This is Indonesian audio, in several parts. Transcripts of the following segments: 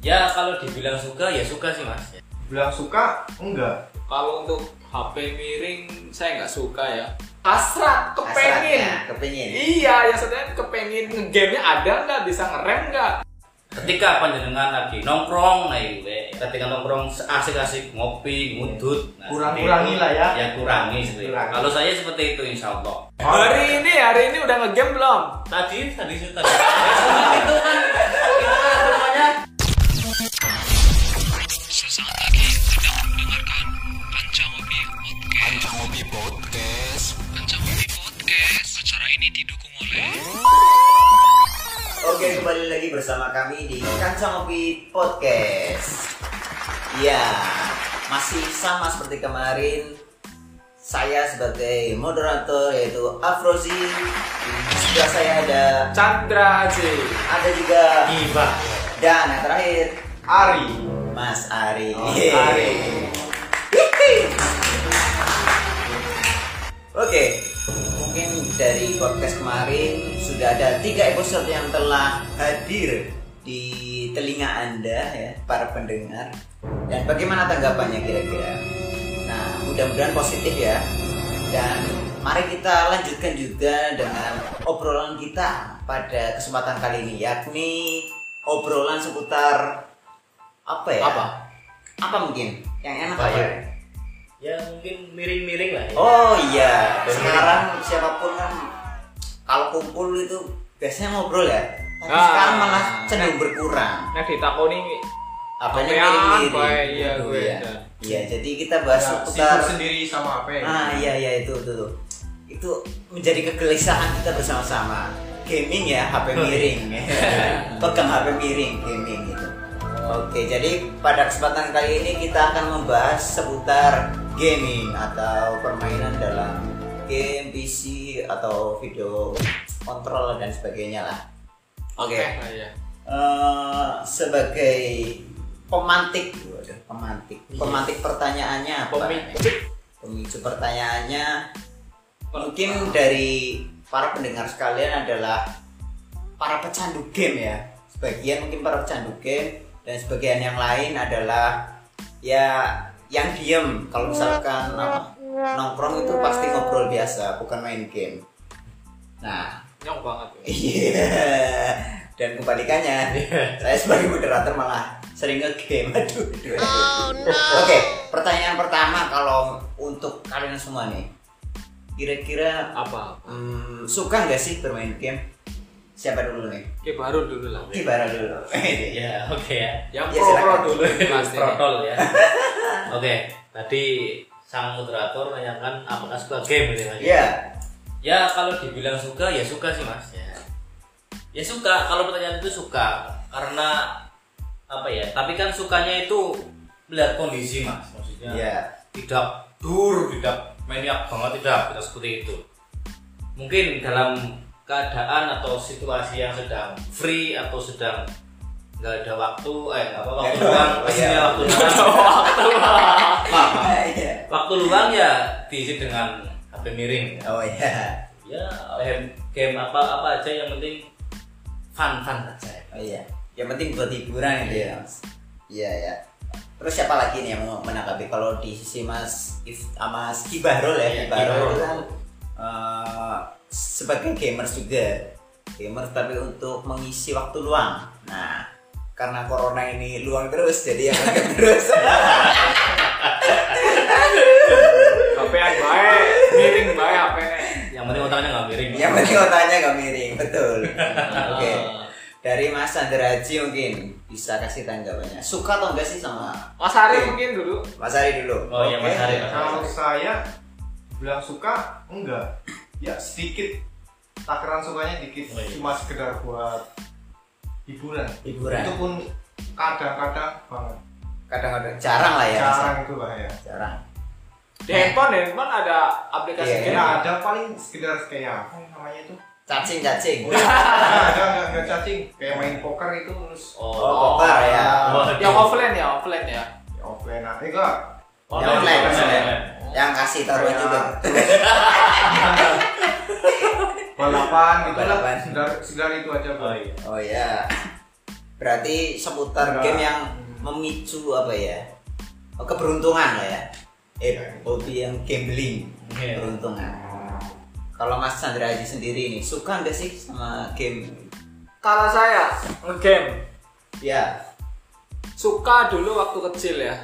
Ya kalau dibilang suka ya suka sih mas. Bilang suka enggak? Kalau untuk HP miring saya nggak suka ya. Hasrat, kepengen. Hasratnya, kepengin. Iya, ya sebenarnya kepengen game-nya ada nggak, bisa ngerem nggak? Ketika panjenengan lagi nongkrong, nah itu deh. Ketika nongkrong asik-asik ngopi, ngudut. nah, Kurang-kurangi seperti itu. lah ya. Ya kurangi seperti. Kurangi. Kalau saya seperti itu insya Allah. Hari ini, hari ini udah ngegame belum? Tadi tadi tadi. itu kan bersama kami di Kancang Opi Podcast. Iya, masih sama seperti kemarin. Saya sebagai moderator yaitu Afrozi. Di sebelah saya ada Chandra J. ada juga Gibah. dan yang terakhir Ari. Mas Ari. Oh, Ari. Oke, dari podcast kemarin sudah ada tiga episode yang telah hadir di telinga anda ya para pendengar. Dan bagaimana tanggapannya kira-kira? Nah, mudah-mudahan positif ya. Dan mari kita lanjutkan juga dengan obrolan kita pada kesempatan kali ini, yakni obrolan seputar apa ya? Apa? Apa mungkin? Yang enak Apa apa? ya? Ya mungkin miring-miring lah. Ya. Oh iya, sekarang siapa pun kan kalau kumpul itu biasanya ngobrol ya. Tapi Ah. sekarang malah cenderung berkurang. Nah ditakoni Apanya Apaan, miring-miring. Iya, Aduh, gue. iya. Iya, jadi kita bahas Ya, seputar sendiri sama apa ya? Ah iya iya itu itu tuh. Itu menjadi kegelisahan kita bersama-sama. Gaming ya, HP miring. Pegang HP miring gaming gitu. Oke, jadi pada kesempatan kali ini kita akan membahas seputar gaming atau permainan dalam game PC atau video kontrol dan sebagainya lah. Oke. Iya. Eh, sebagai pemantik, waduh, pemantik, pemantik pertanyaannya apa? Pemicu. Pemicu pertanyaannya mungkin dari para pendengar sekalian adalah para pecandu game ya. Sebagian mungkin para pecandu game dan sebagian yang lain adalah ya yang diem. Kalau misalkan apa, nongkrong itu pasti ngobrol biasa, bukan main game. Nah, Nyong banget. ya. Iya. Dan kebalikannya, saya sebagai moderator malah sering nge-game. Aduh, aduh, aduh. Oke, pertanyaan pertama kalau untuk kalian semua nih, kira-kira Apa? hmm, suka nggak sih bermain game? Siapa dulu nih? Oke baru dulu lah. Gibara dulu. Ya oke ya. Yang Ya, pro pro silakan. dulu pasti. Protol ya. Oke, tadi sang moderator menanyakan apakah suka game gitu ya. Iya. Ya kalau dibilang suka ya suka sih mas ya. Ya suka kalau pertanyaan itu suka karena apa ya? Tapi kan sukanya itu melihat kondisi mas maksudnya. Iya. Tidak dur, tidak maniak banget tidak tidak seperti itu. Mungkin dalam keadaan atau situasi yang sedang free atau sedang nggak ada waktu eh apa waktu luang pastinya iya. waktu luang Iya. waktu luang ya diisi dengan HP miring Oh iya. ya game, game apa apa aja yang penting fun fun aja Oh iya. Yang penting buat hiburan itu ya. Mas. Iya ya. Terus siapa lagi nih yang mau menanggapi kalau di sisi Mas If sama Mas Kibarul ya, Iya, itu kan eh, sebagai gamers juga. Gamers tapi untuk mengisi waktu luang. Nah, karena corona ini luang terus jadi yang ngegame terus. HP baik, miring baik HP. yang penting otaknya nggak miring yang penting otaknya gak miring, betul. Oke. Ah. Dari Mas Sandraji mungkin bisa kasih tanggapannya. Suka atau enggak sih sama Mas Ari mungkin dulu. Mas Ari dulu? Oh iya, Oke. Ari, Mas Ari. Kalau saya bilang suka enggak. Ya sedikit takaran sukanya dikit, Oh, iya. cuma sekedar buat hiburan. Hiburan. Itu pun kadang-kadang banget. kadang-kadang jarang lah ya Jarang itu lah ya. jarang Di handphone, handphone ada aplikasi Iya. game. Ya ada paling sekedar kayak apa ya namanya itu? cacing cacing Nah, ada nggak nggak cacing kayak main poker itu terus oh poker ya Oh, Yang offline ya, offline ya. offline nah, enggak Oh, Yang online, online, online. online. Yang kasih taruhan Ya. juga balapan gitu lah Balapan. sekedar sekedar itu aja oh iya oh ya Berarti seputar Enggak. game yang memicu apa ya? Oh, keberuntungan lah ya. Eh, Iya. hobi yang gambling, Iya. keberuntungan. Kalau Mas Chandra Haji sendiri nih, suka nggak sih sama game? Kalau saya ngegame Ya, suka dulu waktu kecil ya.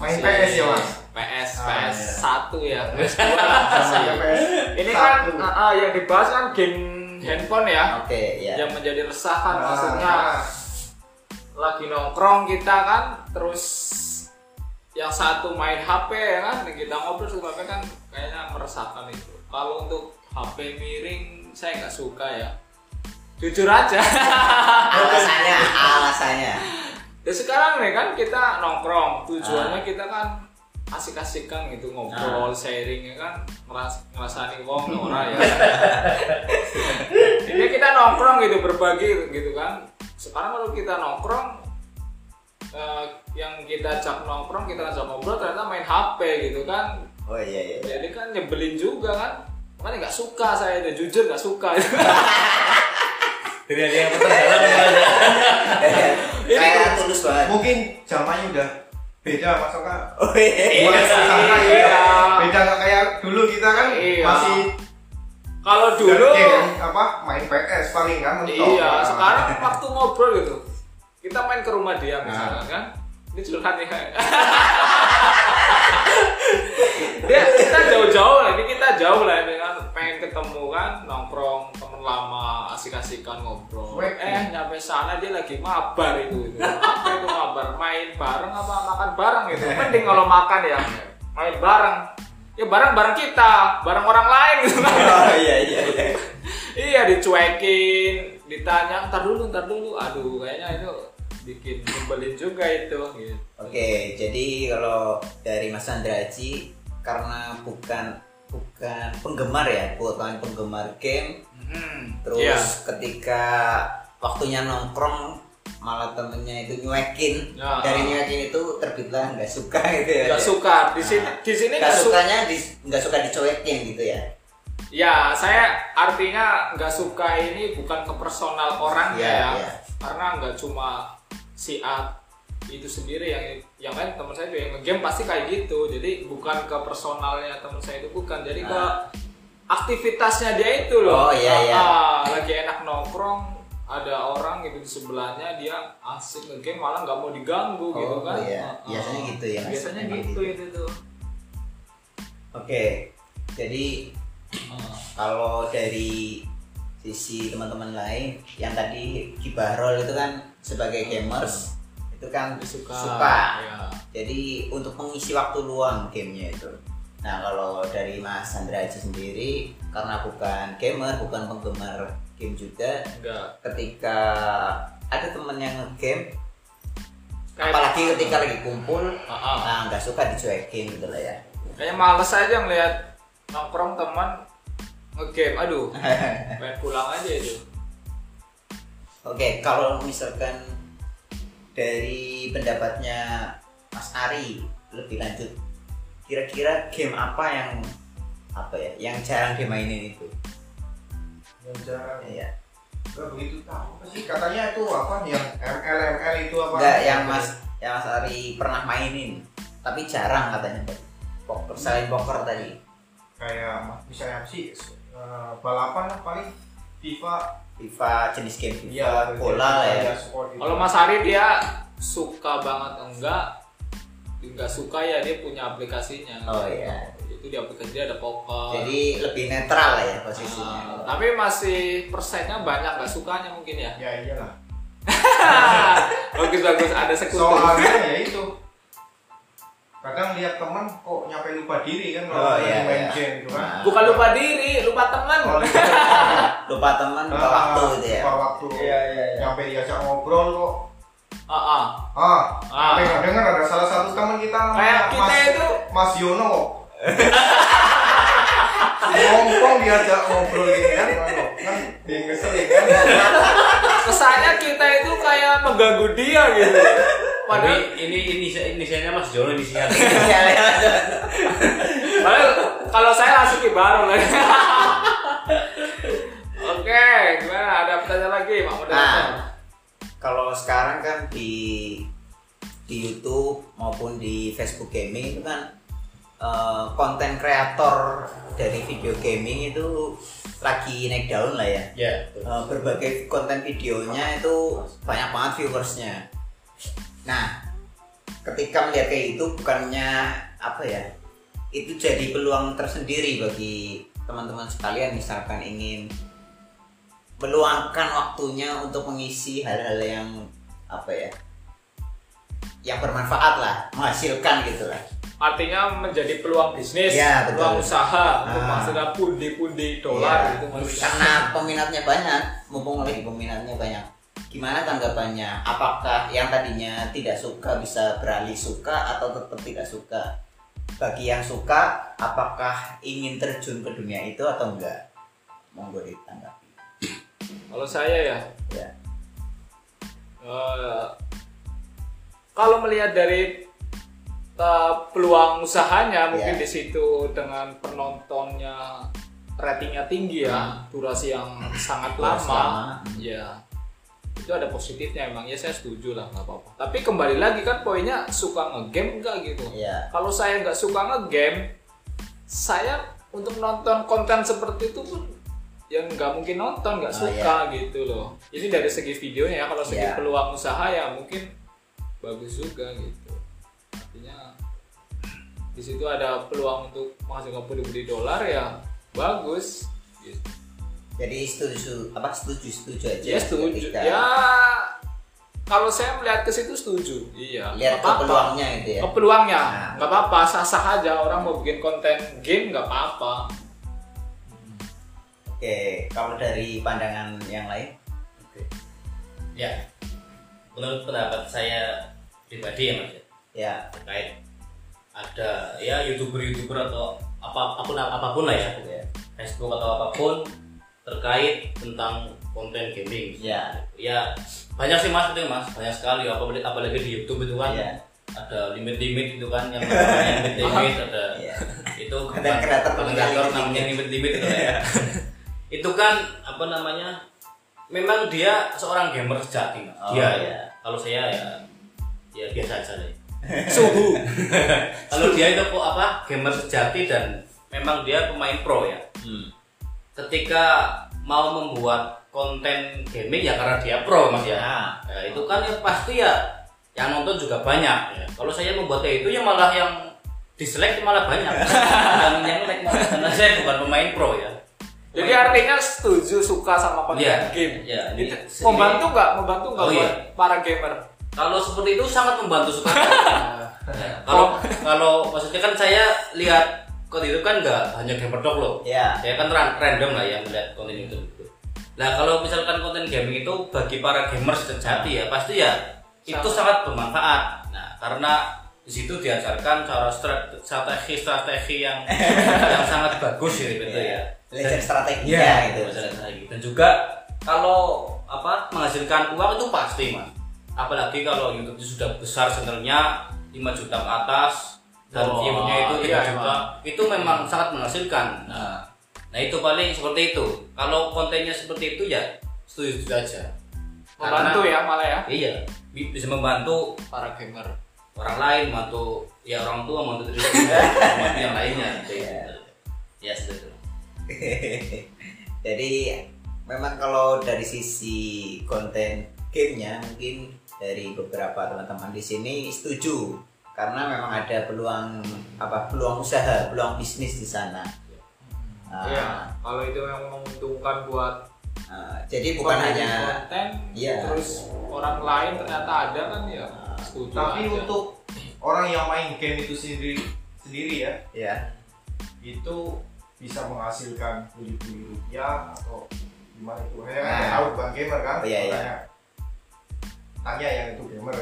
Main PS ya mas. PS, Ah, PS iya. 1 ya. PS 2 lah masih. Sama PS. Ini kan satu. ah, ah, yang dibahas kan game handphone ya. oke ya. Yang menjadi resahan maksudnya lagi nongkrong kita kan terus yang satu main HP ya kan kita ngobrol sama HP kan kayaknya meresahkan itu kalau untuk HP miring saya nggak suka ya jujur aja Alasannya, alasannya. ya sekarang nih kan kita nongkrong tujuannya kita kan asik-asikan gitu ngobrol sharing ya kan? Ngeras ngerasani wong ora ya. Ini kita nongkrong gitu berbagi gitu kan. Sekarang kalau kita nongkrong eh, yang kita ajak nongkrong kita ajak ngobrol ternyata main HP gitu kan. Oh iya iya. jadi kan nyebelin juga kan. Makanya nggak suka saya itu jujur nggak suka. Dari ada yang terdalam Ini Kayak tulus banget. Mungkin zamannya udah beda mas Oka. Oh iya. Buat sana iya. ya. Beda nggak kayak dulu kita kan Iya. masih kalau dulu game, apa main PS paling kan mentok. Iya, Nah. sekarang waktu ngobrol gitu, kita main ke rumah dia Nah. misalkan kan, ini curhat nih. dia kita jauh-jauh lah, ini kita jauh lah ini kan, pengen ketemu kan, nongkrong temen lama, asik-asikan ngobrol. Eh nyampe sana dia lagi mabar itu, itu. apa itu mabar? Main bareng apa makan bareng gitu? Mending kalau makan ya, main bareng. Ya bareng bareng kita, bareng orang lain gitu kan. Oh iya iya iya. Iya dicuekin, ditanya ntar dulu ntar dulu, aduh kayaknya itu bikin nyebelin juga itu. Gitu. Oke, jadi kalau dari Mas Chandra Haji karena bukan bukan penggemar ya, bukan penggemar game, Hmm, terus iya. ketika waktunya nongkrong malah temennya itu nyuekin, Ya. dari nyuekin itu terbitlah nggak suka gitu ya. nggak suka di sini di sini nggak nggak suka. sukanya di- nggak suka dicuekin gitu ya. Ya saya artinya nggak suka ini bukan ke personal orangnya Iya, ya, iya. karena nggak cuma si A itu sendiri yang yang lain teman saya juga yang game pasti kayak gitu jadi bukan ke personalnya teman saya itu bukan jadi ke Ah. aktivitasnya dia itu loh Oh, iya, iya. Ah, lagi enak nongkrong ada orang gitu di sebelahnya dia asik ngegame malah nggak mau diganggu gitu Oh, kan iya. Ah, ah. Biasanya gitu ya, biasanya gitu gitu. itu tuh Oke, jadi Ah. kalau dari sisi teman-teman lain yang tadi Kibarol itu kan sebagai gamers itu kan suka suka. ya. Jadi untuk mengisi waktu luang gamenya itu. Nah kalau dari Mas Sandra Haji sendiri karena bukan gamer, bukan penggemar game juga, enggak ketika ada temen yang ngegame, Kayak- apalagi ketika lagi kumpul, ah. nah nggak suka dicuekin gitu lah ya. Kayaknya males aja ngeliat nongkrong teman ngegame. Aduh, pengen pulang aja itu. Oke, kalau misalkan dari pendapatnya Mas Ari lebih lanjut, kira-kira game apa yang apa ya, yang jarang dimainin itu? Yang jarang. Ya, Gak begitu tahu sih katanya itu apa yang ML ML itu apa? enggak yang Mas yang Mas Ari pernah mainin, tapi jarang katanya. Poker, selain poker tadi. kayak misalnya sih eh, balapan lah paling FIFA FIFA jenis game FIFA Iya, bola lah ya. gitu. Kalau Mas Ari dia suka banget enggak? Enggak suka ya dia punya aplikasinya. Oh, iya. Itu di aplikasi dia ada poker. Jadi lebih netral lah ya posisinya. Ah, tapi masih persennya banyak nggak sukanya mungkin ya. ya iyalah bagus bagus ada sekutu. soalnya ya itu kadang lihat teman kok nyampe lupa diri kan Oh, kalau lagi iya, main iya. game gitu kan Nah. Bukan lupa diri, lupa teman. Oh, lupa, teman, lupa Ah, waktu gitu ya. lupa waktu Iya, iya, iya. nyampe diajak ngobrol kok Ah, ah. ah, Ah. sampai nggak dengar ada salah satu teman kita namanya Kayak kita Mas, itu- Mas Yono kok ngomong diajak ngobrol gini kan kan bikin ngeselin kan kesannya kita itu kayak mengganggu dia gitu. Padahal ini ini inisialnya Mas Jono inisialnya. Padahal kalau saya langsung ke bareng lagi oke gimana? Ada pertanyaan lagi Pak Moderator? Nah, kalau sekarang kan di di YouTube maupun di Facebook Gaming itu kan eh, konten kreator dari video gaming itu lagi naik daun lah ya. ya Eh, berbagai konten videonya itu banyak banget viewersnya. Nah, ketika melihat kayak itu bukannya apa ya? Itu jadi peluang tersendiri bagi teman-teman sekalian misalkan ingin meluangkan waktunya untuk mengisi hal-hal yang apa ya? Yang bermanfaat lah, menghasilkan gitu lah. Artinya menjadi peluang bisnis, Ya, betul. peluang usaha, untuk Ah. menghasilkan pundi-pundi dolar Iya, gitu maksudnya. karena peminatnya banyak mumpung lagi peminatnya banyak. Gimana tanggapannya? Apakah yang tadinya tidak suka bisa beralih suka atau tetap tidak suka? Bagi yang suka apakah ingin terjun ke dunia itu atau enggak? Monggo ditanggapi. Kalau saya ya, ya eh, kalau melihat dari eh, peluang usahanya mungkin Ya. di situ dengan penontonnya ratingnya tinggi ya, durasi yang sangat Durasi lama, lama. ya itu ada positifnya emang ya saya setuju lah nggak apa-apa. Tapi kembali lagi kan poinnya suka ngegame enggak gitu. ya Kalau saya nggak suka ngegame, saya untuk nonton konten seperti itu pun yang nggak mungkin nonton nggak Oh, suka gitu loh. Ini dari segi videonya ya, kalau segi Iya. peluang usaha ya mungkin bagus juga gitu. Artinya di situ ada peluang untuk menghasilkan pundi-pundi dolar ya bagus. Gitu. jadi setuju apa setuju setuju aja Ya setuju. ketika Ya kalau saya melihat ke situ setuju. Iya. lihat ke peluangnya gitu ya ke peluangnya Nah. nggak apa-apa sah-sah aja orang mau bikin konten game nggak apa-apa oke kalau dari pandangan yang lain ya menurut pendapat saya pribadi ya mas ya, ya terkait ada ya youtuber youtuber atau apa apa pun apa pun lah ya. Ya. Facebook atau apa pun terkait tentang konten gaming. Ya. Ya banyak sih mas itu mas. Banyak sekali apalagi apalagi di YouTube itu kan. Iya. ada limit-limit itu kan yang namanya limit-limit ada Iya. itu Konten kreator kreator namanya limit-limit itu ya. Itu kan apa namanya memang dia seorang gamer sejati mas. Oh, dia iya. kalau saya ya ya biasa aja deh suhu. Kalau dia itu kok apa gamer sejati dan memang dia pemain pro ya. Hmm. ketika mau membuat konten gaming ya karena dia pro mas ya. Nah. Ya, itu kan ya pasti ya yang nonton juga banyak. Ya. kalau saya membuatnya itu ya malah yang dislike malah banyak. Yang yang like malah karena saya bukan pemain pro ya. Jadi artinya setuju suka sama konten Iya, game. Iya, ini membantu nggak? Membantu nggak Oh, buat iya. para gamer kalau seperti itu sangat membantu sekali Ya, kalau kalau maksudnya kan saya lihat konten itu kan nggak hanya gamer dog loh. Ya saya kan ran- random lah yang melihat konten itu. Nah kalau misalkan konten gaming itu bagi para gamers sejati ya pasti ya itu sangat bermanfaat. Nah karena di situ diajarkan cara strategi strategi yang yang sangat bagus ya gitu ya. Belajar strateginya Iya, gitu. strategi. dan juga kalau apa menghasilkan uang itu pasti mas apalagi kalau YouTube itu sudah besar channelnya 5 juta ke atas dan Oh, view-nya itu 3 iya, juta itu memang sangat menghasilkan. Nah, nah itu paling seperti itu. Kalau kontennya seperti itu ya setuju aja. Membantu ya malah ya? Iya bi- bisa membantu para gamer. orang lain membantu ya orang tua membantu diri sendiri membantu yang lainnya gitu. ya seperti itu Jadi memang kalau dari sisi konten gamenya mungkin dari beberapa teman-teman di sini setuju karena memang ada peluang apa peluang usaha, peluang bisnis di sana. Ah, Iya, kalau itu yang menguntungkan buat ah, jadi bukan hanya konten, Iya. terus orang lain ternyata ada kan ya setuju Tapi aja. untuk orang yang main game itu sendiri sendiri ya, ya itu bisa menghasilkan puluh-puluh rupiah atau gimana itu? Kan Nah. tahu bukan gamer kan? Oh, iya, iya. Tanya yang itu gamer.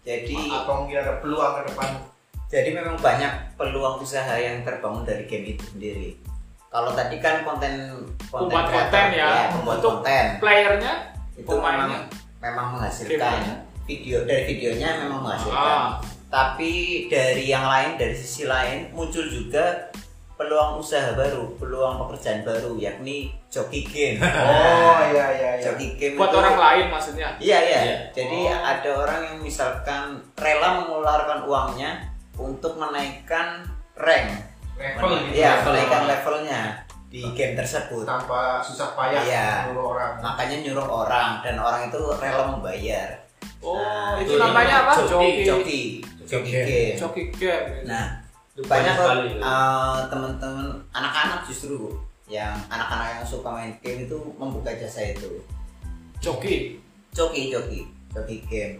jadi Atau mungkin ada peluang ke depan. jadi memang banyak peluang usaha yang terbangun dari game itu sendiri. Kalau tadi kan konten Pembuat kreator, konten ya, pembuat untuk konten. playernya itu pemainnya. memang, memang menghasilkan video dari videonya memang menghasilkan Ah. tapi dari yang lain dari sisi lain muncul juga peluang usaha baru, peluang pekerjaan baru yakni joki game. Oh iya iya iya. joki game buat itu- orang lain maksudnya Iya iya. Iya. Jadi Oh. ada orang yang misalkan rela mengeluarkan uangnya untuk menaikkan rank. Level gitu. Iya, level. menaikkan levelnya di game tersebut. Tanpa susah payah Iya. nyuruh orang. Makanya nyuruh orang dan orang itu rela membayar. oh Nah, itu itu namanya apa joki, joki Joki, joki game. joki game. Nah, banyak kok sekali itu. uh, teman-teman anak-anak justru yang anak-anak yang suka main game itu membuka jasa itu. joki Joki, joki, joki game.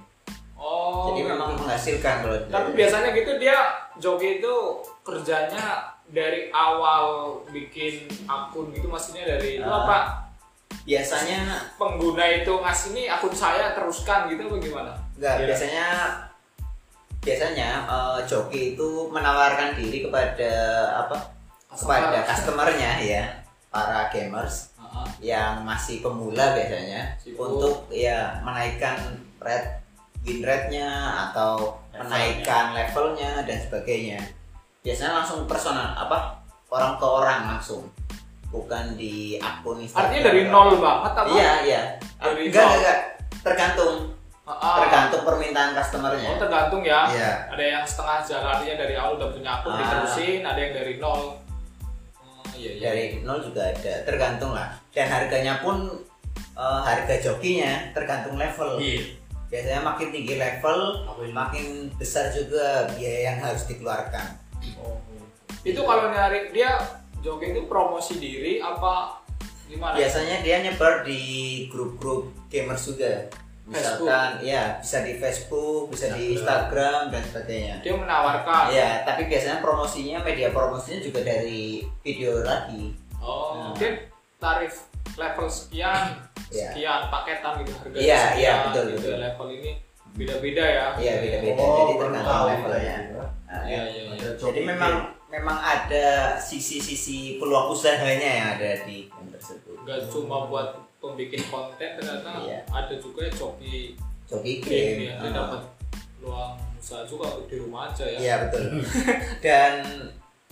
oh Jadi gitu. memang menghasilkan kalau tapi biasanya gitu dia joki itu kerjanya dari awal bikin akun gitu maksudnya dari itu Ah. apa biasanya pengguna itu ngasih ini akun saya teruskan gitu apa gimana enggak Iya. biasanya biasanya eh, joki itu menawarkan diri kepada apa kepada customernya ya. Para gamers Heeh. yang masih pemula biasanya Sibuk. untuk ya menaikkan rate win rate-nya atau Levelnya. menaikkan levelnya dan sebagainya. Biasanya langsung personal apa orang ke orang langsung. Bukan di akun Instagram. artinya dari nol banget apa? Iya iya. Dari enggak, nol. enggak enggak. Tergantung Heeh. tergantung permintaan customernya oh tergantung ya Iya. ada yang setengah jalan artinya dari awal udah punya akun Ah. diterusin ada yang dari nol oh, iya iya dari nol juga ada tergantung lah dan harganya pun eh, harga jokinya tergantung level Iya. biasanya makin tinggi level Makin- makin besar juga biaya yang harus dikeluarkan Oh, itu kalau nyari dia jogging itu promosi diri apa gimana? biasanya dia nyebar di grup-grup gamers juga misalkan ya bisa di Facebook bisa di Instagram dan sebagainya Dia menawarkan. ya tapi biasanya promosinya media promosinya juga dari video lagi Oh, Nah. mungkin tarif level sekian, Iya. sekian paketan gitu harganya Iya, sekian, iya, betul, gitu. betul. Level ini beda-beda ya. iya beda-beda Oh, jadi tergantung levelnya saya. Nah, Iya, iya, iya. Ada Jadi memang memang ada sisi-sisi peluang usahanya yang ada di game tersebut. Gak cuma buat pembikin konten ternyata Iya. ada juga joki Joki game game. ya. Dia ah. dapat peluang usaha juga di rumah aja ya. Iya betul. Dan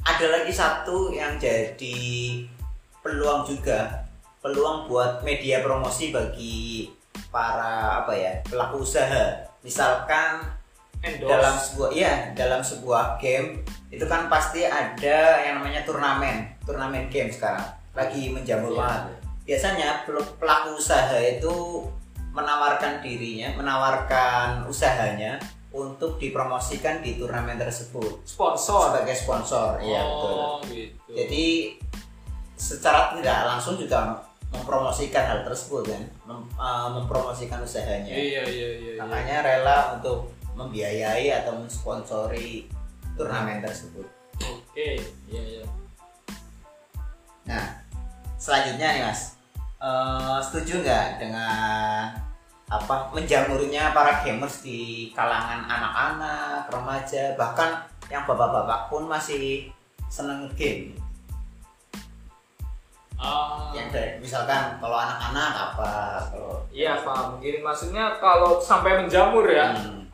ada lagi satu yang jadi peluang juga, peluang buat media promosi bagi para apa ya pelaku usaha. Misalkan Endorse. dalam sebuah ya dalam sebuah game itu kan pasti ada yang namanya turnamen turnamen game sekarang lagi menjamur Iya. banget biasanya pel- pelaku usaha itu menawarkan dirinya menawarkan usahanya untuk dipromosikan di turnamen tersebut sponsor. sebagai sponsor ya betul oh, gitu. jadi secara tidak langsung juga mempromosikan hal tersebut kan Mem- eh, mempromosikan usahanya Iya, iya, iya. iya. makanya rela untuk membiayai atau mensponsori turnamen tersebut. Oke, iya, iya. Nah, selanjutnya nih mas, Eh, setuju nggak dengan apa menjamurnya para gamers di kalangan anak-anak, remaja, bahkan yang bapak-bapak pun masih seneng game. Ah, Yang dari, misalkan kalau anak-anak apa, kalau Iya paham. Gini maksudnya kalau sampai menjamur ya, Hmm,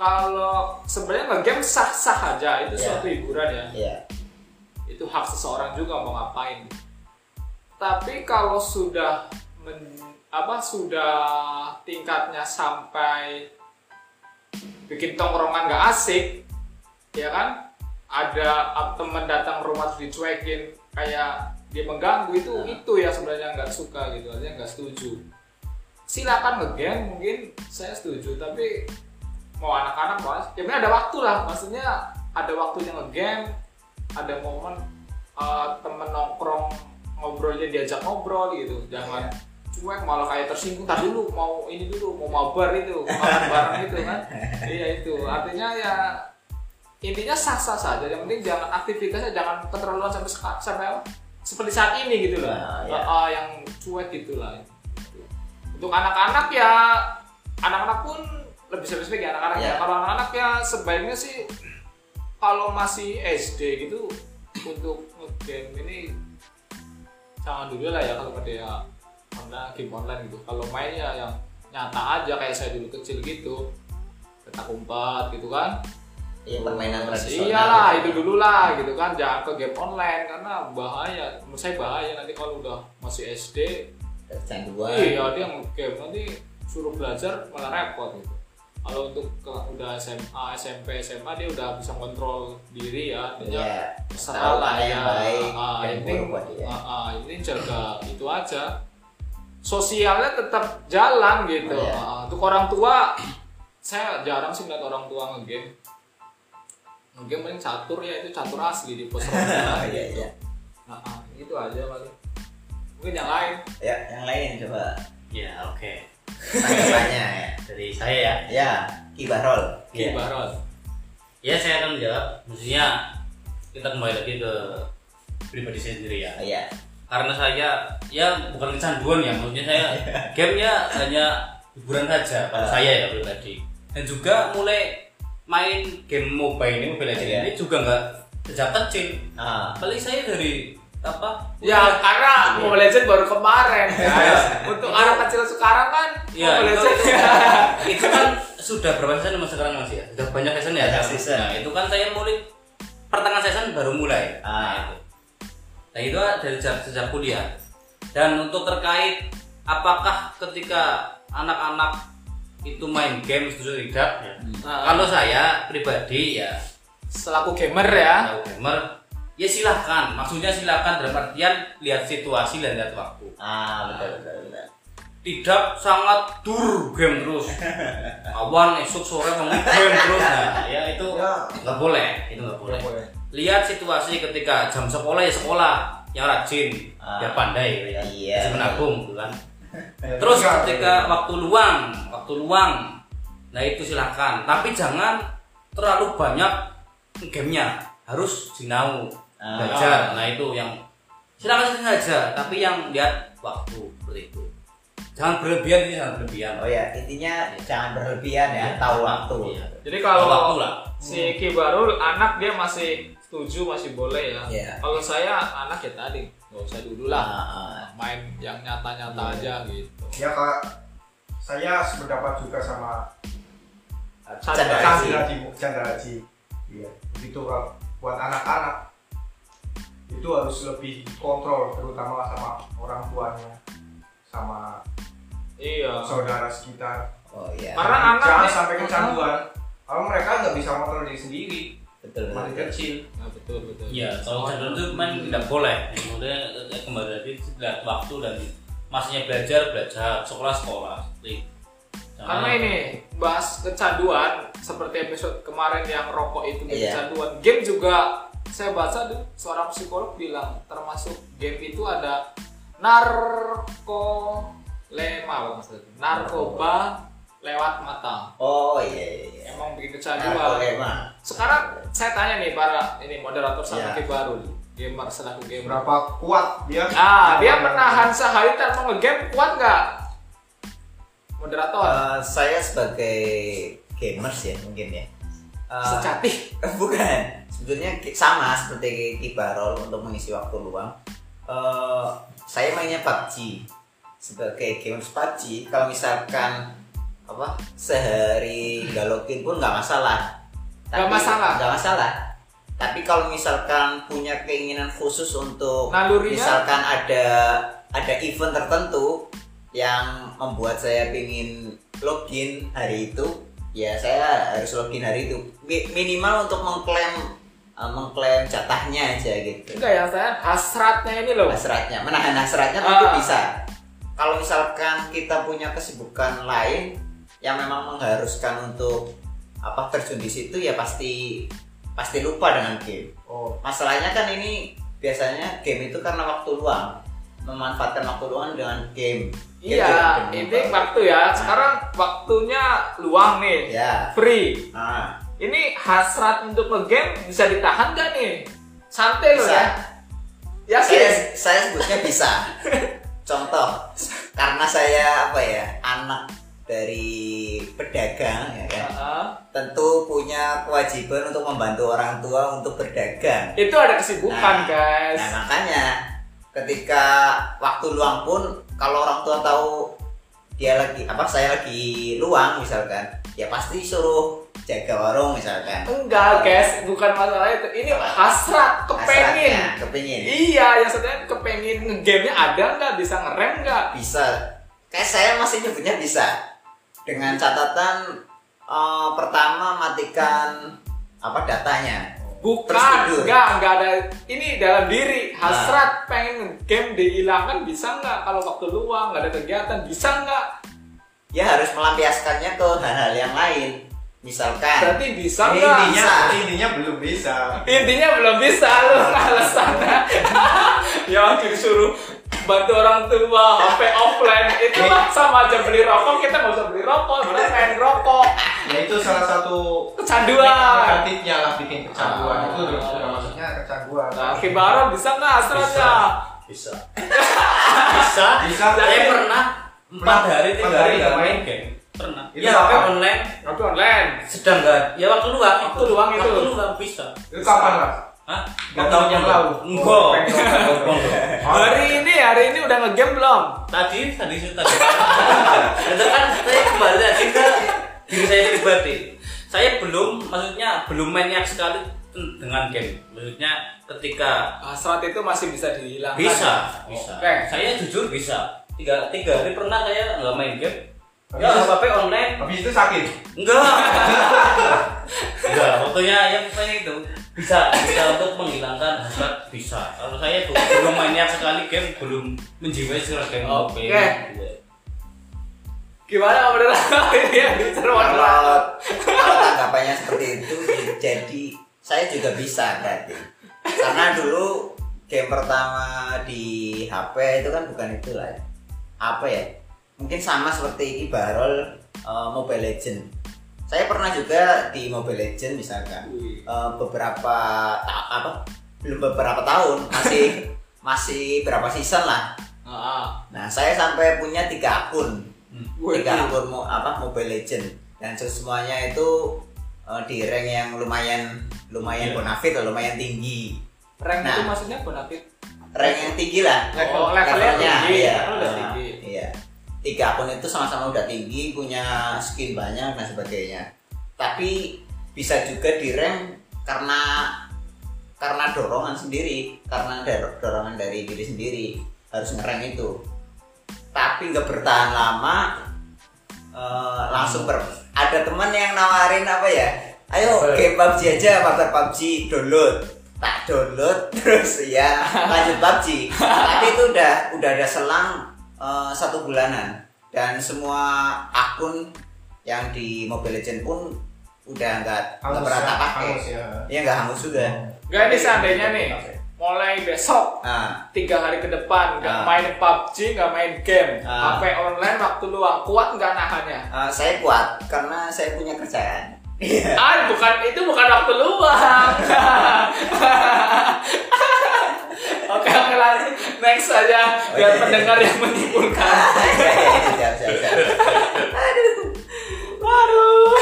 kalau sebenarnya ngegame sah-sah aja itu Iya. suatu hiburan ya. iya, Itu hak seseorang juga mau ngapain. Tapi kalau sudah men- apa sudah tingkatnya sampai bikin tongkrongan nggak asik, ya kan? Ada teman datang rumah terus dicuekin kayak dia mengganggu itu Nah. itu ya sebenarnya nggak suka gitu aja nggak setuju silakan ngegame mungkin saya setuju tapi mau anak-anak mas ya ada waktu lah maksudnya ada waktunya ngegame ada momen uh, temen nongkrong ngobrolnya diajak ngobrol gitu. Jangan cuek malah kayak tersinggung. Tadi dulu mau ini dulu mau mabar itu makan bareng itu kan. Iya itu. Artinya ya intinya sah sah saja. Yang penting jangan aktivitasnya jangan keterlaluan sampai seka- sampai apa? seperti saat ini gitu loh. Nah, ya. Ah, yang cuek gitu lah. Untuk anak-anak ya anak-anak pun lebih spesifik ya anak-anak ya. Ya. kalau anak-anak ya sebaiknya sih kalau masih SD gitu untuk game ini jangan dulu lah ya kalau pada ya online game online gitu kalau mainnya yang nyata aja kayak saya dulu kecil gitu petak umpet gitu kan Iya, permainan tradisional. Iyalah, itu dulu lah gitu kan. Jangan ke game online karena bahaya. Menurut saya bahaya nanti kalau udah masih SD. Kecanduan. Iya, dia game nanti suruh belajar malah repot gitu. Kalau untuk ke, udah SMA, SMP, SMA dia udah bisa kontrol diri ya. Dia Iya. lah mana yang ya. baik, Ah, yang ini, ah, ah, ini jaga itu aja. Sosialnya tetap jalan gitu. Oh, iya. Ah, untuk orang tua, saya jarang sih ngeliat orang tua ngegame. Ngegame paling catur ya itu catur asli di pos ronda. Iya, gitu. iya. Nah, ah, itu aja paling. Mungkin yang lain. Ya, yang lain coba Ya oke. Tanggapannya ya. Dari saya ya. Ya, Kibarol. Iya. Kibaron. Ya saya akan menjawab. Maksudnya kita kembali lagi ke pribadi saya sendiri ya. Iya. Karena saya ya bukan kecanduan ya. Maksudnya saya gamenya hanya hiburan saja kalau Ah. saya ya pribadi. Dan juga mulai main game mobile ini mobile legends Iya. ini juga nggak sejak kecil. Ah, Paling saya dari apa? Ya karena Mobile Legends baru kemarin Iya. guys. Untuk anak kecil sekarang kan Ya, Mobile itu, Legends. itu kan sudah berapa season mas sekarang mas ya? Sudah banyak season ya? Banyak season. Nah, itu kan saya mulai pertengahan season baru mulai. Ah. Nah, itu. Nah, itu dari sejak, sejak kuliah. Dan untuk terkait apakah ketika anak-anak itu main game setuju tidak? Ya. Ah. Kalau saya pribadi ya Selaku gamer ya. tahu gamer ya silahkan maksudnya silahkan dalam artian lihat situasi dan lihat waktu. Ah betul betul betul. tidak sangat dur game terus. Awan esok sore mau game terus. Nah ya itu Ya. nggak boleh. Itu nggak boleh. Lihat situasi ketika jam sekolah ya sekolah. Yang rajin Ah. ya pandai ya. Iya. bisa menabung gitu kan. Ya, terus ketika waktu luang waktu luang. Nah itu silahkan tapi jangan terlalu banyak gamenya. Harus sinau. Ah. Belajar nah itu yang silakan saja tapi yang lihat waktu seperti itu jangan berlebihan ini jangan berlebihan Oh ya, intinya jangan berlebihan ya, Iya. tahu waktu. Iya. Jadi Tahu waktu kalau lah si Kibarul anak dia masih setuju masih boleh ya. Iya. Kalau saya anak ya tadi nggak usah dulu lah. Ah, ah. Main yang nyata-nyata aja gitu. Ya kak, saya sependapat juga sama Chandra Haji. Haji, Chandra Haji. Iya, begitu Kak. buat anak-anak itu harus lebih kontrol, terutama sama orang tuanya, sama Iya. saudara sekitar. Oh iya. Karena anak Jangan nih- sampai kecanduan. Kalau mereka nggak bisa kontrol diri sendiri, betul masih betul. kecil. Nah, betul betul. Iya, kalau cenderung itu main tidak boleh. Kemudian eh, kembali lagi lihat waktu dan masanya belajar belajar, sekolah sekolah. Karena ini bahas kecanduan seperti episode kemarin yang rokok itu Iya. kecanduan. Game juga saya baca tuh seorang psikolog bilang termasuk game itu ada narko lema apa maksudnya? Narkoba lewat mata. Oh iya iya. iya. Emang bikin kecanduan. lema. Sekarang saya tanya nih para ini moderator sama Iya. baru gamer selaku gamer. Berapa kuat dia? Ah, dia menahan sehari tanpa ngegame kuat nggak? Moderator. Eh, saya sebagai gamers ya mungkin ya. Sejati. bukan. Sebetulnya sama seperti Kibarol untuk mengisi waktu luang. Eh, saya mainnya PUBG sebagai gamers PUBG. Kalau misalkan apa sehari nggak login pun nggak masalah. Nggak masalah? Nggak masalah. Tapi kalau misalkan punya keinginan khusus untuk Nalurinya? misalkan ada ada event tertentu yang membuat saya ingin login hari itu, ya saya harus login hari itu. Mi- Minimal untuk mengklaim eh, mengklaim jatahnya aja gitu. Enggak ya saya hasratnya ini loh. Hasratnya, menahan hasratnya tentu Ah. bisa. Kalau misalkan kita punya kesibukan lain yang memang mengharuskan untuk apa terjun di situ ya pasti pasti lupa dengan game. Oh, Masalahnya kan ini biasanya game itu karena waktu luang memanfaatkan waktu luang dengan game. Iya, ini waktu ya. Sekarang waktunya luang nih. Ya. Free. Nah, Ini hasrat untuk ngegame bisa ditahan gak nih? Santai loh ya. Yakin? Saya saya sebutnya bisa. Contoh, karena saya apa ya anak dari pedagang ya kan, Heeh. tentu punya kewajiban untuk membantu orang tua untuk berdagang. Itu ada kesibukan Nah, guys. Nah makanya ketika waktu luang pun kalau orang tua tahu dia lagi apa saya lagi luang misalkan ya pasti suruh jaga warung misalkan. Enggak, guys, bukan masalah itu. Ini hasrat, kepengin. Hasratnya, kepengin. Iya, yang sebenarnya kepengin ngegame-nya ada nggak, bisa ngerem nggak? bisa. Kayak saya masih nyebutnya bisa. Dengan catatan eh, pertama matikan apa datanya Bukan, enggak, enggak ada. Ini dalam diri, Nah. hasrat pengen game dihilangkan bisa nggak? Kalau waktu luang, nggak ada kegiatan, bisa nggak? ya harus melampiaskannya ke hal-hal yang lain misalkan Berarti bisa Ini nggak? intinya, Bisa. intinya belum bisa. Intinya belum bisa lu alasannya. ya disuruh bantu orang tua, HP offline itu sama aja beli rokok kita nggak usah beli rokok, kita main rokok. Ya itu salah satu Kecanduan. negatifnya lah bikin kecanduan Ah. itu udah maksudnya kecanduan. Nah, Kibaro bisa nggak hasratnya? bisa bisa Bisa. saya pernah empat hari tiga hari hari nggak main main? game pernah Itu ya? HP online Tapi online. sedang nggak ya waktu luang Waktu luang itu. waktu luang bisa Itu kapan lah? Hah? Tahu tahu yang lalu. Enggak. Oh. Hari ini, hari ini udah ngegame belum? Tadi, tadi tadi. Itu kan saya kembali lagi ke diri saya pribadi. Saya belum, maksudnya belum maniak sekali dengan game. Maksudnya ketika Hasrat itu masih bisa dihilangkan. bisa, bisa. Oke. Saya jujur bisa. Tiga, tiga hari pernah saya nggak main game. Ya, HP online. Habis itu sakit. Enggak. Enggak, waktunya yang pokoknya itu bisa bisa untuk menghilangkan hasrat bisa. Kalau saya tuh belum maniak sekali game, belum menjiwai secara game. Oke. Iya. Gimana bener ini yang diseruan kalau tanggapannya seperti itu jadi saya juga bisa berarti karena dulu game pertama di HP itu kan bukan itu lah ya. apa ya mungkin sama seperti Ibarol eh, Mobile Legend saya pernah juga di Mobile Legend misalkan eh, beberapa ta- apa belum beberapa tahun masih masih berapa season lah Ah, nah saya sampai punya tiga akun Wih. tiga akun mo- apa Mobile Legend dan semuanya itu eh, di rank yang lumayan lumayan Iya. bonafit atau lumayan tinggi rank Nah. itu maksudnya bonafit. rank yang tinggi lah Level Oh, levelnya tinggi, iya. level udah Nah, tinggi. Tiga akun itu sama-sama udah tinggi punya skin banyak dan sebagainya. Tapi bisa juga di rank karena karena dorongan sendiri karena dor- dorongan dari diri sendiri harus ngerank itu. Tapi nggak bertahan lama eh, langsung ber ada teman yang nawarin apa ya? Ayo game PUBG aja mabar PUBG download. Tak download terus ya lanjut PUBG tapi itu udah udah ada selang eh, satu bulanan dan semua akun yang di Mobile Legend pun udah nggak nggak pernah ya, tak pakai hangus ya. ya nggak hangus juga Gak ini seandainya nih, mulai besok nah tiga hari ke depan nggak Ah. main PUBG, nggak main game, Ah. HP online waktu luang kuat nggak nahannya? eh, saya kuat karena saya punya kerjaan Iya. Ah, bukan itu bukan waktu luang. oke oke lagi next aja biar Oke. pendengar yang menyimpulkan. Iya, iya, siap, siap, siap. Waduh.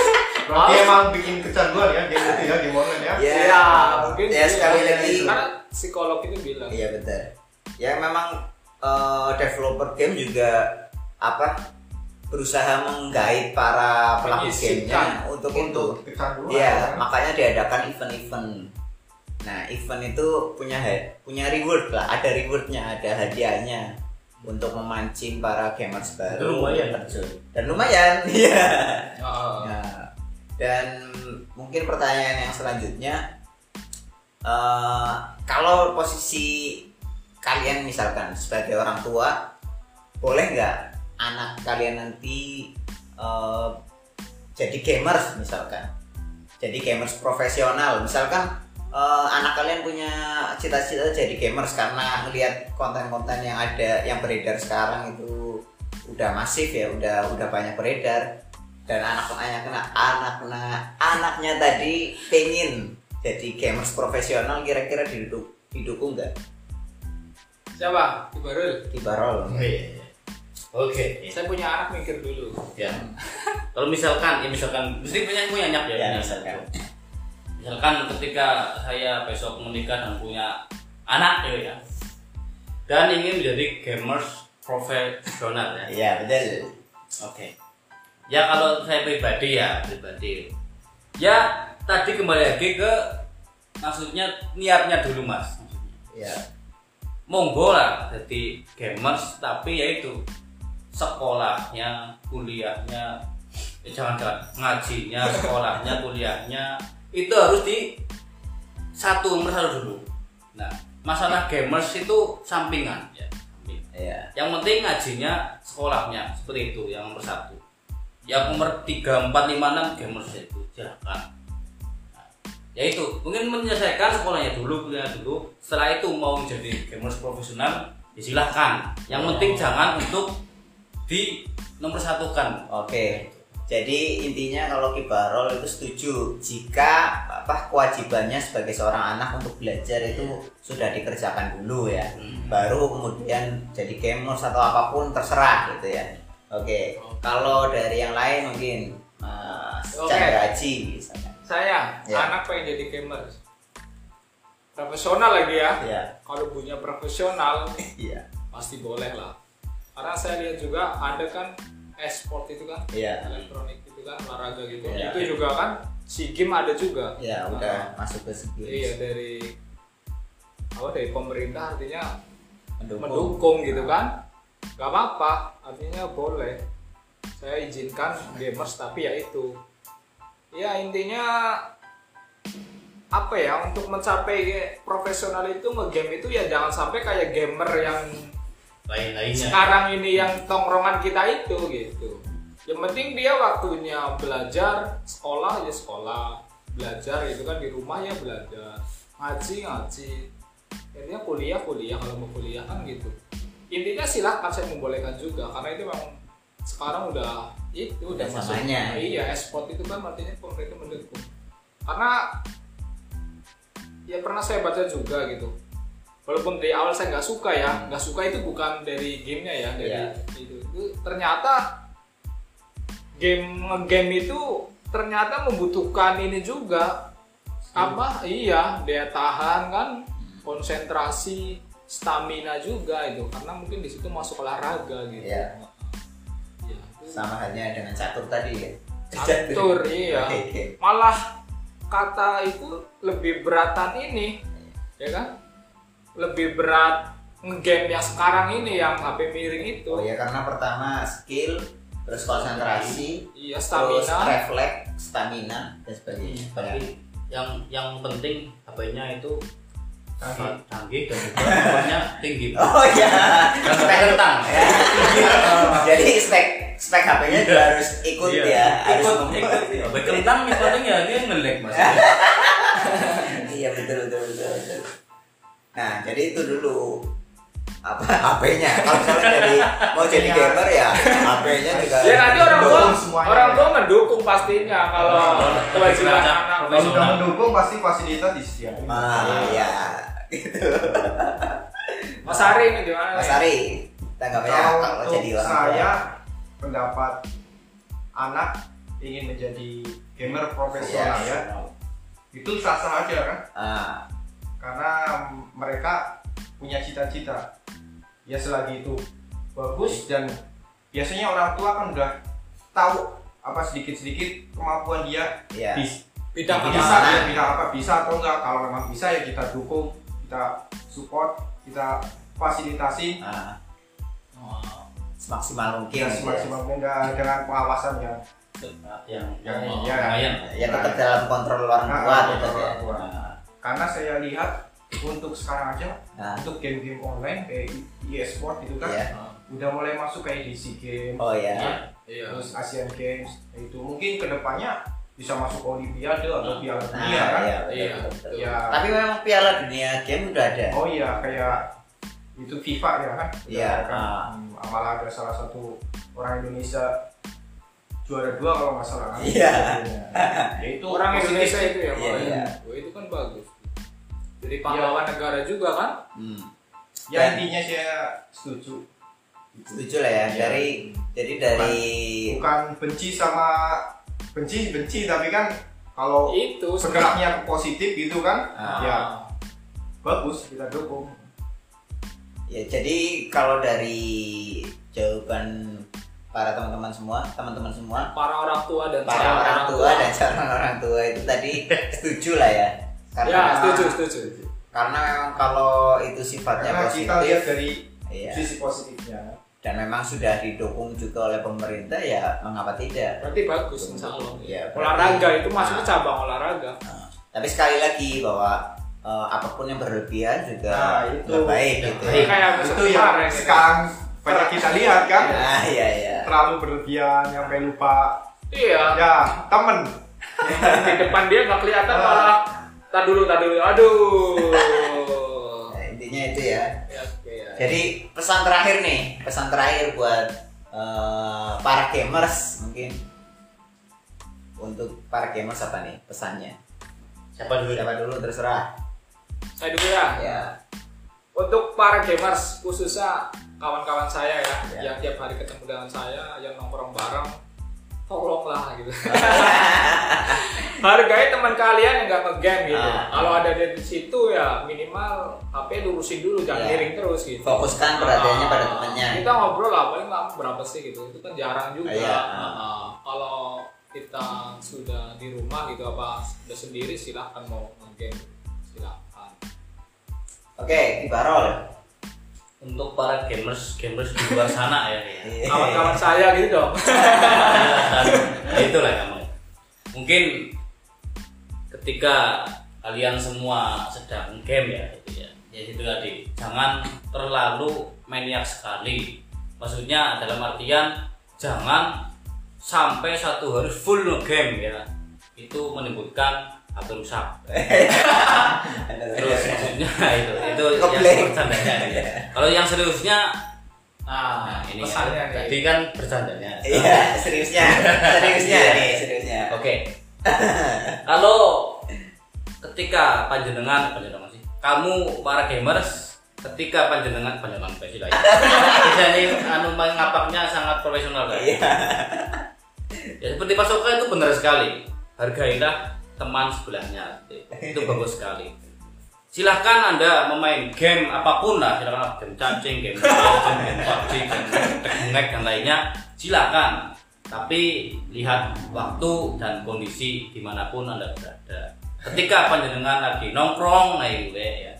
Berarti emang bikin kecanduan ya game itu ya game online ya. Ya, Ya, mungkin ya sekali iya. lagi. Karena psikolog itu bilang. Iya betul. Ya memang eh, developer game juga apa berusaha menggait para pelaku gamenya untuk, itu. Untuk. Iya, ya. makanya diadakan event-event. Nah, event itu punya punya reward lah, ada rewardnya, ada hadiahnya untuk memancing para gamers baru. Itu lumayan. terjun. Dan lumayan, iya. Heeh. Nah, dan mungkin pertanyaan yang selanjutnya, eh, kalau posisi kalian misalkan sebagai orang tua, boleh nggak anak kalian nanti eh, jadi gamers misalkan, jadi gamers profesional, misalkan eh, anak kalian punya cita-cita jadi gamers karena melihat konten-konten yang ada yang beredar sekarang itu udah masif ya, udah udah banyak beredar. Dan anak-anaknya anak anaknya tadi pengen jadi gamers profesional kira-kira didukung didukung nggak? Siapa? Ibarul. Kibarol Oh, iya, iya. Oke. Saya punya anak mikir dulu. Ya. Kalau misalkan, ya misalkan, mesti punya punya anak ya. Ya, misalkan. Misalkan ketika saya besok menikah dan punya anak ya, ya dan ingin menjadi gamers profesional ya. iya betul Oke. Ya kalau saya pribadi ya pribadi ya tadi kembali lagi ke maksudnya niatnya dulu mas ya monggo lah jadi gamers tapi ya itu sekolahnya kuliahnya eh, jangan jangan ngajinya sekolahnya kuliahnya itu harus di satu nomor satu dulu. Nah masalah gamers itu sampingan. Ya sampingan. ya yang penting ngajinya sekolahnya seperti itu yang nomor satu. Yang nomor tiga empat lima enam gamers itu silakan. Nah, ya itu mungkin menyelesaikan sekolahnya dulu kuliah dulu. Setelah itu mau jadi gamers profesional ya silahkan yang penting jangan untuk di nomor satukan Oke. Jadi intinya kalau Kibarol itu setuju jika apa kewajibannya sebagai seorang anak untuk belajar itu sudah dikerjakan dulu ya. Hmm. Baru kemudian jadi gamers atau apa pun terserah gitu ya. Oke. Kalau dari yang lain mungkin Mas. Chandra Haji misalnya. Saya Ya. anak pengen jadi gamer. Profesional lagi ya. Iya. Kalau punya profesional Iya. pasti boleh lah. Karena saya lihat juga ada kan e-sport itu kan Iya. elektronik itu kan olahraga gitu. Iya. Itu juga kan si game ada juga. Ya Nah, udah masuk ke segi Iya dari apa dari pemerintah artinya mendukung. mendukung gitu kan gak apa-apa artinya boleh saya izinkan gamers tapi ya itu ya intinya apa ya untuk mencapai profesional itu ngegame itu ya jangan sampai kayak gamer yang lain-lainnya. Sekarang ini yang tongkrongan kita itu gitu. Yang penting dia waktunya belajar sekolah ya sekolah. Belajar itu kan di rumah ya belajar. Ngaji ngaji. Intinya kuliah kuliah. Kalau mau kuliah kan gitu. Intinya silahkan saya membolehkan juga. Karena itu memang sekarang udah itu udah masuk zamannya. iya esport itu kan artinya pemerintah mendukung. Karena ya pernah saya baca juga gitu walaupun dari awal saya nggak suka ya nggak suka itu bukan dari gamenya ya dari Iya. itu. itu ternyata game ngegame itu ternyata membutuhkan ini juga. Apa? Iya daya tahan kan konsentrasi stamina juga itu. Karena mungkin di situ masuk olahraga gitu. Iya. Ya, itu Sama halnya dengan catur tadi ya. catur iya. Malah kata itu lebih beratan ini ya kan lebih berat ngegame yang sekarang ini yang HP miring itu Oh ya karena pertama skill, terus konsentrasi, iya terus stamina refleks, stamina dan sebagainya. tapi Banyak. yang yang penting HP-nya itu Canggih. canggih dan juga tinggi Oh iya. dan spek kentang Ya. Jadi spek spek HP-nya juga harus ikut Iya. ya, harus ikut ikut HP kentang ya paling ya dia ngelek mas Iya betul betul betul. betul. Nah jadi itu dulu. Apa? HP-nya kalau misalnya jadi mau jadi Iya. gamer ya HP-nya juga ya nanti orang tua orang tua mendukung pastinya kalau kewajiban Belajar anak. Kalau profesional. udah mendukung pasti fasilitas disediain. ah ya gitu Mas Ari ini gimana Mas? Ari tanggapannya Kalau jadi orang tua. saya pendapat anak ingin menjadi gamer profesional Iya. ya itu sah sah aja kan? Ah karena mereka punya cita-cita ya selagi itu bagus dan biasanya orang tua kan udah tahu apa sedikit-sedikit kemampuan dia ya bis- bidang bisa apa mana? ya bidang apa bisa atau enggak kalau memang bisa ya kita dukung kita support kita fasilitasi ah Oh, semaksimal mungkin ya gitu ya. semaksimal mungkin dengan dengan pengawasan yang yang Yang yang iya. lumayan ya tetap dalam kontrol orang Nah, tua ah, tetap kontrol ya tua. Ah, karena saya lihat untuk sekarang aja nah, untuk game-game online kayak e-sport itu kan iya. udah mulai masuk kayak DC game oh ya iya terus Asian Games itu mungkin ke depannya bisa masuk Olimpiade atau Piala nah Dunia kan iya, betul, Iya. betul, betul. Ya. tapi memang piala dunia game udah ada oh iya kayak itu FIFA ya kan Iya. Kan Ah. Malah ada salah satu orang Indonesia juara dua kalau nggak salah kan Iya. ya itu orang Indonesia itu ya Iya, Pak? iya. Wah, itu kan bagus jadi pahlawan negara juga kan hmm. ya Dan- intinya saya setuju setuju lah ya Iya. dari jadi dari bukan benci sama benci benci tapi kan kalau itu bergeraknya ke positif gitu kan Ah. ya bagus kita dukung ya jadi kalau dari jawaban para teman-teman semua, teman-teman semua, para orang tua dan para calon orang tua dan calon orang tua itu tadi setuju lah ya. Karena ya setuju setuju karena memang kalau itu sifatnya Karena kita lihat positif dari Iya. sisi positifnya. dan memang sudah didukung juga oleh pemerintah ya mengapa tidak? berarti bagus insya Allah Ya, olahraga itu maksudnya Nah. cabang olahraga Nah, tapi sekali lagi bahwa eh, apa pun yang berlebihan juga Nah, itu baik nggak gitu. ya. kayak Itu yang gitu. sekarang banyak kita lihat kan. Nah, iya iya. Terlalu berlebihan sampai lupa. iya Ya, temen. di depan dia nggak kelihatan Ah. malah tak dulu tak dulu aduh Nah, intinya itu ya. ya, oke ya. Jadi pesan terakhir nih, pesan terakhir buat eh, para gamers mungkin untuk para gamers apa nih pesannya? Siapa dulu? Siapa dulu terserah. saya dulu ya Ya. untuk para gamers khususnya kawan-kawan saya ya, Ya. yang tiap hari ketemu dengan saya yang nongkrong bareng tolonglah gitu hargai teman kalian yang nggak ngegame gitu Ah. kalau ada di situ ya minimal HP lurusin dulu jangan Ya. miring terus gitu Fokuskan perhatiannya Ah, pada temannya. kita ngobrol lah paling kamu berapa sih gitu itu kan jarang juga Ah, iya. Ah, ah. kalau kita sudah di rumah gitu apa sudah sendiri silahkan mau ngegame silahkan Oke, Ibarol. Untuk para gamers gamers di luar sana ya. ya. Iya. kawan-kawan saya gitu dong ya itulah kamu mungkin ketika kalian semua sedang game ya gitu ya ya itu tadi jangan terlalu maniak sekali maksudnya dalam artian jangan sampai satu hari full game ya itu menimbulkan HP rusak terus maksudnya itu itu yang bercandanya ya. kalau yang seriusnya nah, Nah, ini pesannya ya. tadi kan bercandanya. Iya, seriusnya. Seriusnya nih, seriusnya. Oke. Kalau ketika panjenengan panjenengan sih, kamu para gamers ketika panjenengan panjenengan apa sih lah ya. Bisa nih anu ngapaknya sangat profesional kan. Iya. Ya seperti Pak Soka itu benar sekali. Hargailah teman sebelahnya. Itu bagus sekali. Silahkan Anda memain game apa pun lah, silahkan game cacing, game legend, game PUBG, game teknik dan lainnya, silahkan. Tapi lihat waktu dan kondisi di mana pun Anda berada. Ketika panjenengan lagi nongkrong, nah itu ya.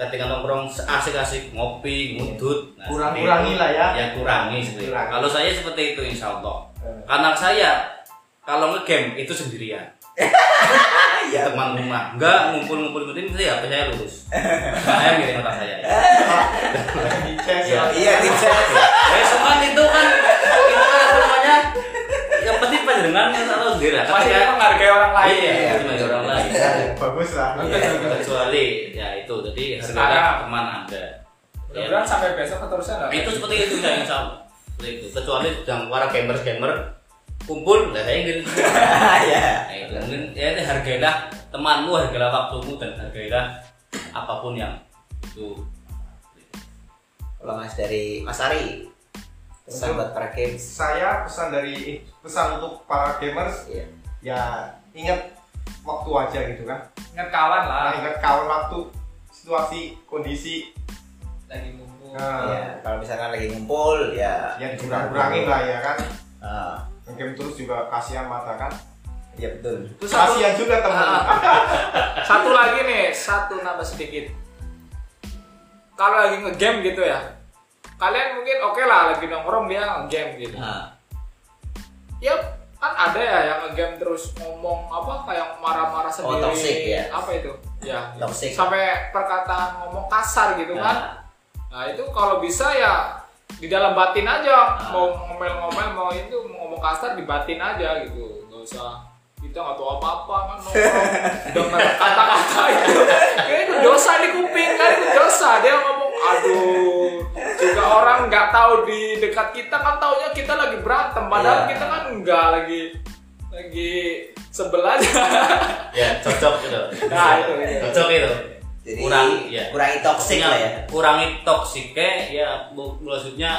Ketika nongkrong asik-asik ngopi, ngudut, nah, Kurang-kurangi seperti itu. lah ya. Ya kurangi seperti. Kurangi. Kalau saya seperti itu insya Allah. Eh. Karena saya kalau ngegame itu sendirian Iya. teman rumah enggak ngumpul-ngumpul ngumpul itu ya apa saya lulus saya miring otak saya ya. Di chess ya. Iya, di chat. besokan itu kan itu kan apa namanya yang penting panjenengan atau sendiri lah masih ketika menghargai orang lain iya ya. cuma orang lain Bagus lah. kecuali ya itu jadi Sekarang. hargailah teman anda Ya. mudah-mudahan sampai besok keterusan itu seperti itu ya insya Allah seperti itu kecuali yang para gamers gamer kumpul lah saya ingin itu mungkin ya ini hargailah temanmu, hargailah waktumu dan hargailah apa pun yang itu. Kalau Mas dari Mas Ari. Pesan Untuk- buat para games. Saya pesan dari pesan untuk para gamers Iya. ya ingat waktu aja gitu kan. ingat kawan lah Nah, ingat kawan waktu situasi kondisi lagi ngumpul nah, Iya, kalau misalkan lagi ngumpul ya ya dikurang-kurangin lah ya kan. Ah, Game terus juga kasihan mata kan. iya betul. Terus satu, Kasihan juga teman. satu lagi nih satu nambah sedikit kalau lagi ngegame gitu ya kalian mungkin oke lah lagi nongkrong dia ngegame gitu Nah, ya kan ada ya yang ngegame terus ngomong apa kayak marah-marah sendiri toxic ya. apa itu ya Toxic. sampai perkataan ngomong kasar gitu kan nah, itu kalau bisa ya di dalam batin aja mau ngomel-ngomel mau itu mau kasar di batin aja gitu nggak usah kita nggak tahu apa-apa kan dengar kata-kata itu ya itu dosa di kuping kan itu dosa dia ngomong aduh juga orang nggak tahu di dekat kita kan taunya kita lagi berantem padahal Iya. kita kan nggak lagi lagi sebel aja Ya cocok itu. Nah, itu, itu. Cocok itu. jadi Kurangi ya. kurangi toxic lah ya. Kurangi toksiknya ya maksudnya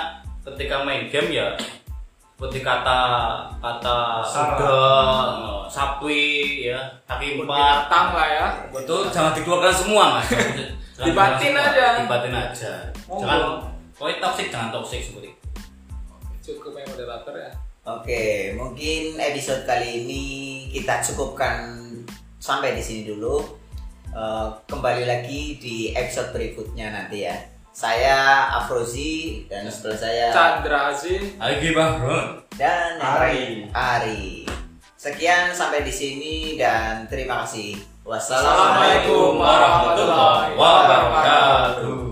ketika main game ya seperti kata kata sudah sapi ya kaki empat. lah ya. Itu jangan dikeluarkan semua mas. Dibatin aja. dibatin aja. Jangan pokoknya toxic jangan toxic seperti itu cukup ya moderator ya. Oke, mungkin episode kali ini kita cukupkan sampai di sini dulu. Eh, kembali lagi di episode berikutnya nanti ya. Saya Afrozi dan sebelah saya Chandra Azin, Agi Bahron dan Ari. Ari. Sekian sampai di sini dan terima kasih. Wassalamualaikum warahmatullahi wabarakatuh.